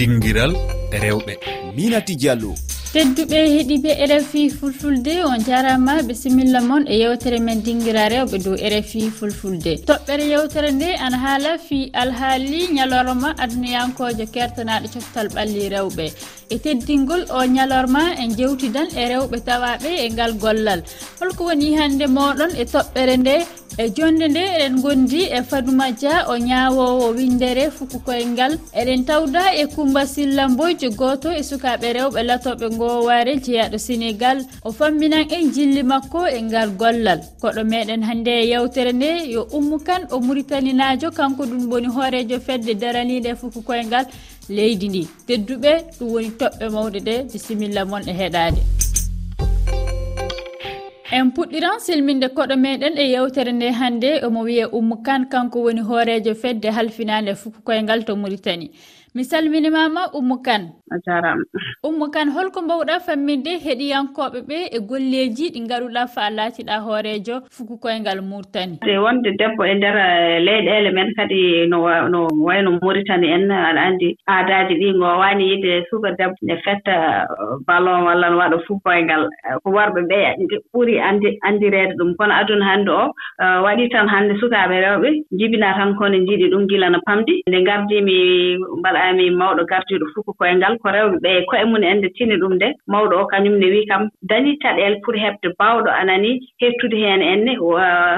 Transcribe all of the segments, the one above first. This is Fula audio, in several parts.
dinguiral rewɓe. Minati diallo tedduɓe heeɗiɓe rfi fulfulde on jarama ɓe similla moon e yewtere men dinguira rewɓe dow rfi fulfulde. Toɓɓere yewtere nde ana haala fi alhaali ñalorma adunayankojo kertanaɗo coftal ɓalli rewɓe. E teddingol o ñalorma en jewtidan e rewɓe tawaɓe e ngal gollal. Holko woni hande moɗon e toɓɓere nde e jonde nde eɗen gondi e fadouma dia o ñawowo windere fukukoye ngal eɗen tawda e coumba silla mboyjo goto e sukaɓe rewɓe latoɓe goware jeeyaɗo sénégal o famminan en jilli makko e ngal gollal. Koɗo meɗen hande e yewtere nde yo ummu kan o muritaninajo kanko ɗum woni hoorejo fedde daraniɗe fukukoye ngal leydi ndi tedduɓe ɗum woni toɓɓe mawɗe ɗe. Bisimilla moon e heɗade. en puɗɗiran silminde koɗo meɗen e yewtere nde hannde omo wiye ummu kan kanko woni hoorejo fedde halfinande fukukoyngal to muritani mi salminimama ummu kan. A jarama ummu kan holko mbawɗa famminde heɗiyankoɓe ɓe e golleji ɗi gaɗuɗa fa laatiɗa hoorejo fuku koyngal murtani. E wonde debbo e nder eh, leyɗele men kadi no no wayno muritani en aɗa andi aadaji ɗi gowani yide suka debbo ne fetta eh, ballon walla no waɗa fuku fukoyngal eh, ko worɓe ɓe ɓuuri andi anndireede ɗum. Kono aduna hannde o waɗi tan hannde sukaɓe rewɓe jibina tan kono jiiɗi ɗum gila no pamdi. Nde gardimi mbaɗa amin mawɗo gardiiɗo fof ko koye ko rewɓe ɓe e koye mum en tini ɗum nde. Mawɗo o kañum ne wii kam dañi caɗeele pour heɓde baawɗo anani hettude heen enne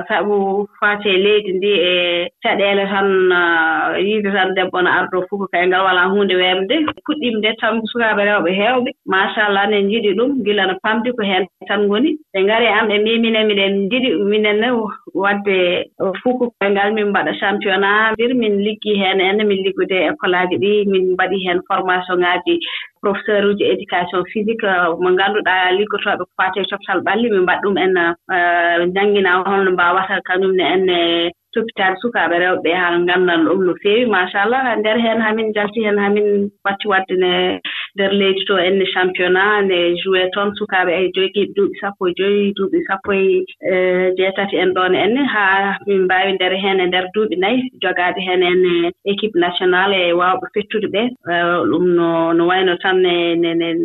sabu faati e leydi ndi e caɗeele tan ah, yiide tan debbo no ardo fof ko koye walaa huunde weemde. Puɗɗiim nde tan sukaaɓe rewɓe heewɓe machallah ne njiɗi ɗum gila no pamdi ko heen tan ngoni. Ɓe ngari am ɓe mbi miɗen njiɗi minenne wadde fof ko ngal min mbaɗa championnat mbir min liggii heen enne min liggude école aji ɗi min mbaɗi heen formation ŋaaji professeur uji éducation physique mo ngannduɗaa liggotooɓe ko fate coftal ɓalli min mbaɗa ɗum en eh, janngina holno mbaawata kañumne enne eh, toppitaade sukaaɓe rewɓe haa nganndan ɗum no feewi machallah. Nder heen hamin jalti heen hamin batti waddene nder leydi to enne championnat nde joué toon sukaaɓe ay jogiiɓe duuɓi sappo e joyi duuɓi sappo e, e jeetati en ɗoon enne haa min mbaawi ndeer heen e ndeer duuɓi nayi jogaade heen en e équipe national e waawɓe fettude ɓee ɗum no no wayno tan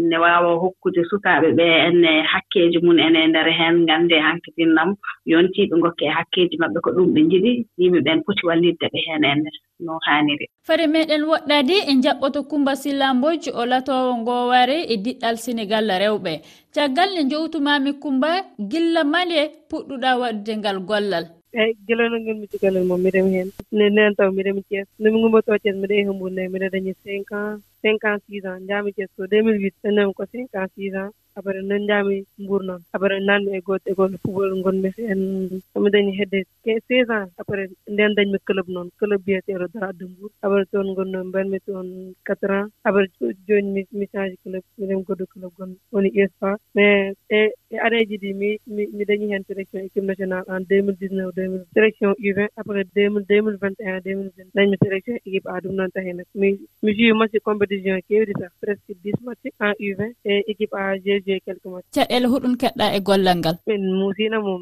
ne waawa hokkude sukaaɓe ɓee enne hakkeeji mum ene e ndeer heen ngannde hankkitinnam yontii ɓe ngokke hakkeeji maɓɓe ko ɗum ɓe njiɗi yimɓe ɓeen poti wallidde ɓe heen enne no haaniri fare meɗen woɗɗadi e jaɓɓoto kumba sillamboji o latowo ngoware e diɗɗal sénégal rewɓe. Caggal nde jowtumami kumba gilla male puɗɗuɗa waɗude ngal gollal. Eyi gilano ngol mi cukalel moom miɗemi heen ne neen taw miɗemi cees. Nomi ngumbatoo cees mbiɗa yehi mburndayi mbiɗa dañi cinq ans. cinq ans six ans njaami tes ko mille huit e nami ko cinq ans six ans après noon njaami mbuur noon après nanmi e gooto école gooto e pubol gonmi e en somi dañi hedde seize ans après nden dañmi club noon club biyeteeɗo dara de mbour après toon gonnomi mbanmi toon quatre ans après jooni mi mi change club miɗen goddo club gonmi woni uspa mais e e areeji ɗi mi mi dañi heen sélection équipe national en 2019 2020 sélection u20 après 2021 2020 dañmi sélection équipe a ɗum noon tahi nak mi mi jui match compe position keewɗi tan presque dix match en u20 e équipe a jj quelque match caɗele huɗum keɗɗa e gollal ngal. Min muusino mum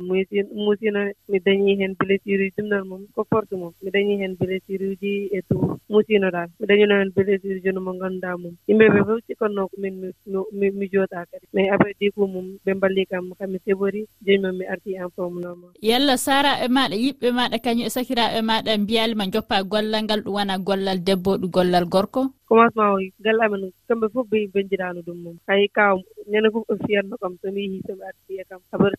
muusino mi dañi heen blessure uji ɗum ɗon mum ko force mum. Mi dañi heen blessure uji e to muusinoɗaa mi dañino heen blessure jono mo ngannduɗaa mum. Yimɓe ɓe fof cikkanno ko min mi jooɗaa kadi. Mais après di ko mum ɓe mballi kam kammi sebori joni noon mi arti en forme normal. Yalla saraɓe maɗa yiɓɓe maɗa kañum e sakiraɓe maɗa mbiyalima joppa gollal ngal ɗum wona gollal debbo ɗum gollal gorko. commencement o galle amen kamɓe fof ɓe benjiraano ɗum hay kaw ñannde fof o fiyatno kam somi mi somi arti e kam. Abada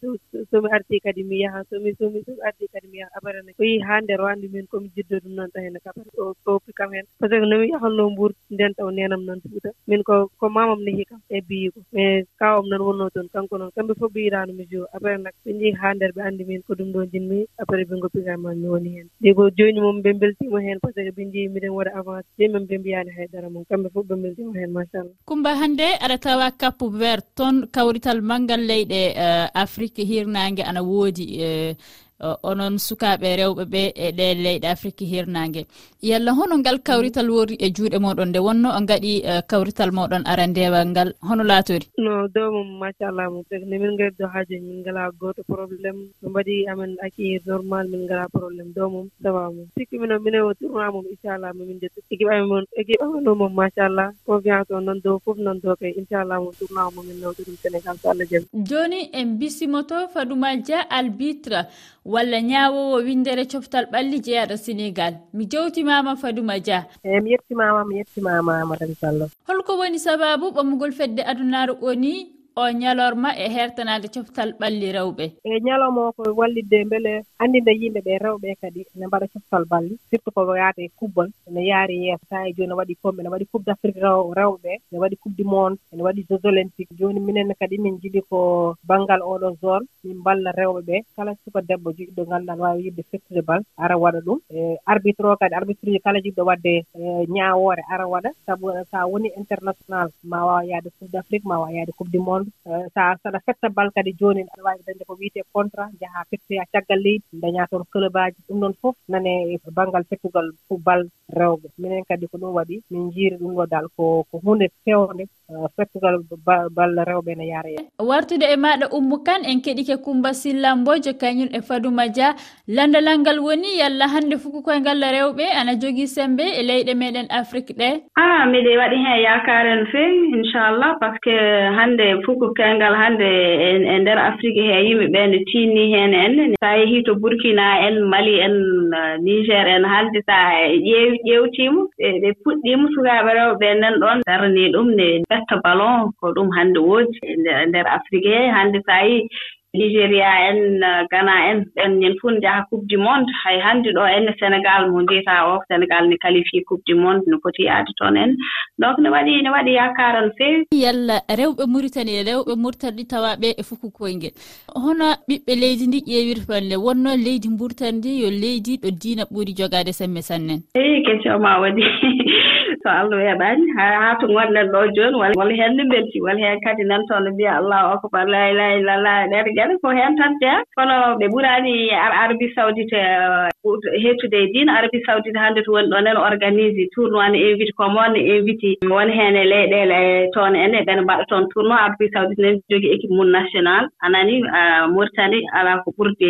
somi arti kadi mi yaha somi somi somi arti kadi mi yaha. Abada ne ko yehi haa nder o min komi jiddo ɗum noon tahene henne o toppii kam heen par ce que nomi yahanno mi yahatnoo Mbour ndeen taw nenam noon fuuta min ko ko mamam nehi kam e biyi ko mais e kawam noon wonno toon kanko noon. Kamɓe fof ɓe yiraano mi jo après nak ɓe njehi haa nder ɓe anndi min ko ɗum ɗo jinmi. Après ɓe ngoppii kam mi woni heen te ko jooni noon ɓe mbeltiima heen par ce que ɓe njehi miɗen waɗa avance :fra jooni ɓe mbiyani haydara. jarama kamɓe fof ɓe beltima hen machallah. Coumba hannde aɗa tawa cape vert toon kawrital manngal leyɗe eh, afrique hirnangue ana woodi eh, onon sukaɓe rewɓe ɓe e ɗe leyɗe afrique hirnague yalla hono ngal kawrital wori e juuɗe moɗon nde? Wonno on gaɗi e, kawrital moɗon arandewal ngal. Hono laatori no dowmum machallah mum tek nde min gari ɗo haaji min ngala goto probléme ɓe mbaɗi amen accueillir normal min ngala probléme dow mum. Sawa mum sikki mino mine o tournoi mum inchallah mamin jettu équipe amen équipe amanomum machallah. Confiance o noon dow foof noon dow kay. Inchallah mum tournoi mumin nawti ɗum sénégal so allah jaɓi joni en bisimoto fadouma dia albitre walla ñaawowo windere coftal ɓalli jeyaɗo sénégal mi jewtimama fadouma dia. Eyi mi yettimama mi yettimama madame sallo holko woni sababu ɓamugol fedde adunaru o ni o ñalorma e hertanade coftal ɓalli rewɓe. E ñalowma o ko wallidde beele anndinde yimɓe ɓe rewɓe kadi ne mbaɗa coftal balli. Surtout ko yaade e kubbal ene yaari yeeso sa e jooni ne waɗi comɓe ne waɗi coupe d' afrique rewɓe ɓe ne waɗi coupe du monde ene waɗi jeux olympique jooni minen kadi min jiɗi ko banngal oɗo zone min mballa rewɓe ɓe. Kala suka debbo jogiɗo ngannduɗa ne waawi yidde fettude bal ara waɗa ɗum. E arbitre o kadi arbitre uji kala jiɗɗo waɗde e ñaawoore ara waɗa. Sabu so a woni international ma waawa yaade coupe d' afrique ma waawa yaade coupe du monde. Eh, noon so saɗa fetta bal kadi jooni aɗa waawi dañde ko wiyetee contrat njahaa fettoya caggal leydi dañaa toon club aji ɗum ɗon fof nane e baŋngal fettugal bal rewɓe. Minen kadi ko ɗum waɗi min njiiri ɗum ɗo dal ko ko hunde fewnde eh, fettugal bal rewɓe ne yaara hen wartude e maɗa ummu kan en keɗike coumba sillambojo kañum e fadouma dia landalal ngal woni yalla hannde fof ko koyngal rewɓe ana jogii sembe e leyɗe meɗen afrique ɗe. A miɗe waɗi heen yakare no feewi inchallah par ce que hannde fof hokkukel ngal hannde e, e ndeer afrique he yimɓe ɓee no tiinni heen en. So a yehii to burkina en mali en uh, niger en hannde so a ƴeewi ƴeewtiima ɓe puɗɗiima sukaaɓe rewɓe ɓee nan ɗoon daranii ɗum ne betta ballon ko ɗum hannde woodi e ndeer e afrique he. Hannde so a yii nigéria en euh, gana en ɗen ñen fof njaha coupe du monde. Hay hannde ɗo enne sénégal mo njiyataa o sénégal ne qualifié coupe du monde no foti yaade toon en. Donc ne waɗi ne waɗi yakaran feewi yalla rewɓe muritani e rewɓe murtani ɗi tawaɓe e fukukoy ngel. Hono ɓiɓɓe leydi ndi ƴeewirtonle wonno leydi mburtan ndi yo leydi ɗo diina ɓuuri jogaade semme sannen. Eyi question ma waɗi. so allah heɓaani haa to gonɗen ɗo jooni wala wala heen no mbelti wala heen kadi nan toon no mbiya allahu akbar la ilaha illallah ɗeɗe ɗeɗe ko heen tan jeya. Kono ɓe ɓuraani ar arabie saudite uh, hettude e diina. Arabie saudite hannde to woni ɗon en organise tournoi ne invite common ne invite won heen e leyɗeele toon ene ɓene mbaɗa toon tournoi. Arabie saudite nen jogii équipe mum national. Anani mauritani alaa ko ɓurdi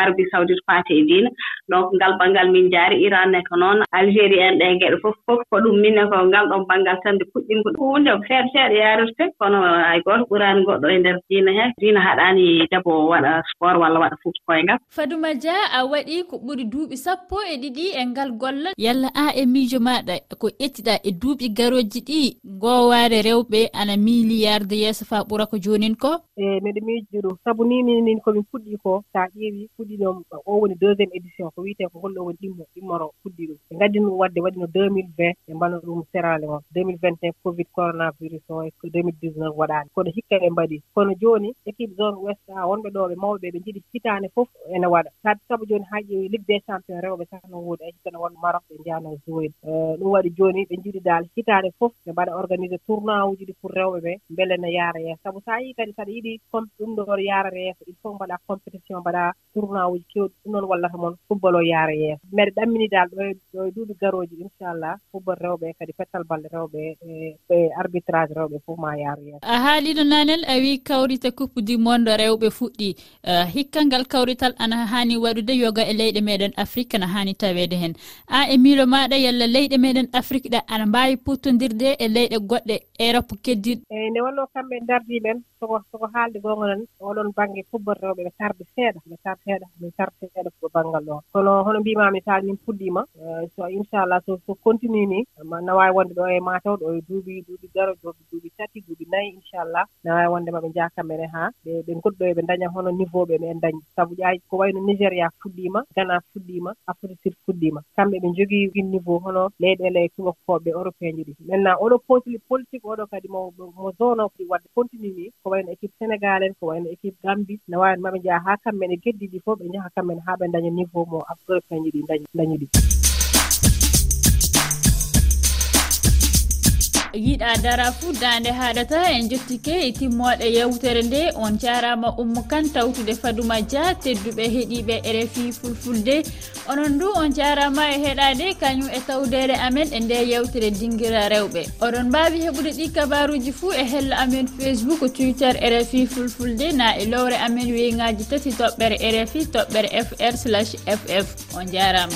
arabie saudite faati e diina. Donc ngal banngal min njaari iran ne ko noon. Algérie en ɗe geɗe fof fof ko ɗum min minne ko ngal ɗon banngal tan nde puɗɗinko huunde feere feere yaarirte. Kono hay gooto ɓuraani goɗɗo e ndeer diina hee diina haɗaani debbo waɗa sport walla waɗa fut koyngal. Fadouma dia a waɗi ko ɓuri duuɓi sappo e ɗiɗi e ngal golla yalla a e miijo maɗa ko ƴettiɗa e duuɓi garoji ɗi. Ngowaare rewɓe ana miili yarde yeeso faa ɓura ko joonin ko? E miɗo miijoro sabu ni minin komin puɗɗi ko so a ƴeewi puɗɗiɗom o woni deuxiéme édition ko wiyetee ko holɗo woni ɗimmo ɗimmoro puɗɗi ɗum. Ɓe ngaddi ɗum waɗde waɗi no 2020 ɓe mbano ɗum sérali o 2021 covid coronavirus o e 2019 waɗaani kono hikka ɓe mbaɗi. Kono jooni équipe zone ouest a wonɓe ɗo ɓe mawɓe ɓe njiɗi hitaande fof ene waɗa. Sabi sabu jooni haa ƴeewi ligue des champion rewɓe sahno woodi ay hikka ne wonno marok ɓe njahno zoyde e e, ɗum waɗi jooni ɓe njiɗi daal hitaande fof ɓe mbaɗa organisé tournoi uji ɗi pour rewɓe ɓe mbele ne yaara yeeso. Sabu so a yii kadi saɗa yiɗi ɗum ɗo yaara yeeso il faut mbaɗa compétition mbaɗa tournoi uji kewɗi. Ɗum noon wallata moon football o yaara yeeso. Mbeɗa ɗammini daal ɗo ɗo e duuɓi e garooji inchallah football rewɓe rewɓe kadi pettal balɗe rewɓe e arbitrage rewɓe fof ma yaaroyen a haaliɗo nanel a wi kawrita coupe du monde rewɓe fuɗɗi. Hikka ngal kawrital ana haani waɗude yoga e leyɗe meɗen afrique ana haani tawede hen. A e miilo maɗa yalla leyɗe meɗen afrique ɗa ana mbawi pottodirde e leyɗe goɗɗe europe keddiɗ eyi nde wonno kamɓe dardi men soko soko haalde gongonan oɗon banggue kubbor rewɓe ɓe tarde seeɗa ɓe tarde seeɗa min tarde seeɗa ko banggal ɗo. Kono hono mbimami sa min puɗɗima e, so inchallah so so continue ni ma no waawi wonde ɗo e mataw ɗo e duuɓi duuɓi zero duuɓi duuɓi tati duuɓi nayi inchallah. Na waawi wonde maɓe ɓe njaha mene haa. Ɓe ɓe goɗɗo e ɓe daña hono niveau ɓe no en dañi sabu ƴaaji ko wayno nigéria fuɗɗiima gana fuɗɗiima afrique sud fuɗɗiima kamɓe ɓe jogii niveau hono leyɗele tubankooɓe européen ji ɗi. Maintenant oɗo posli politique oɗo kadi mo mo zone o foti wadde continue ni ko wayno équipe sénégal en ko wayno équipe gambi no waawi maɓe njaha haa kamɓen e geddi ɗi fof ɓe njaha kamɓen haa ɓe daña niveau mo européen ji ɗi dañi dañi ɗi. yiɗa dara fuu dande haɗata en jettike e timmoɗe yewtere nde. On jarama ummo kan tawtude faduma dia tedduɓe heeɗiɓe rfi fulfulde. Onon du on jarama e heɗade kañum e tawdere amen e nde yewtere dinguira rewɓe. Oɗon mbawi heɓude ɗi kabaruji fuu e hello amen facebook twitter rfi fulfulde. Na e lowre amen weyngaji tati toɓɓere rfi toɓɓere fr slash ff on jarama.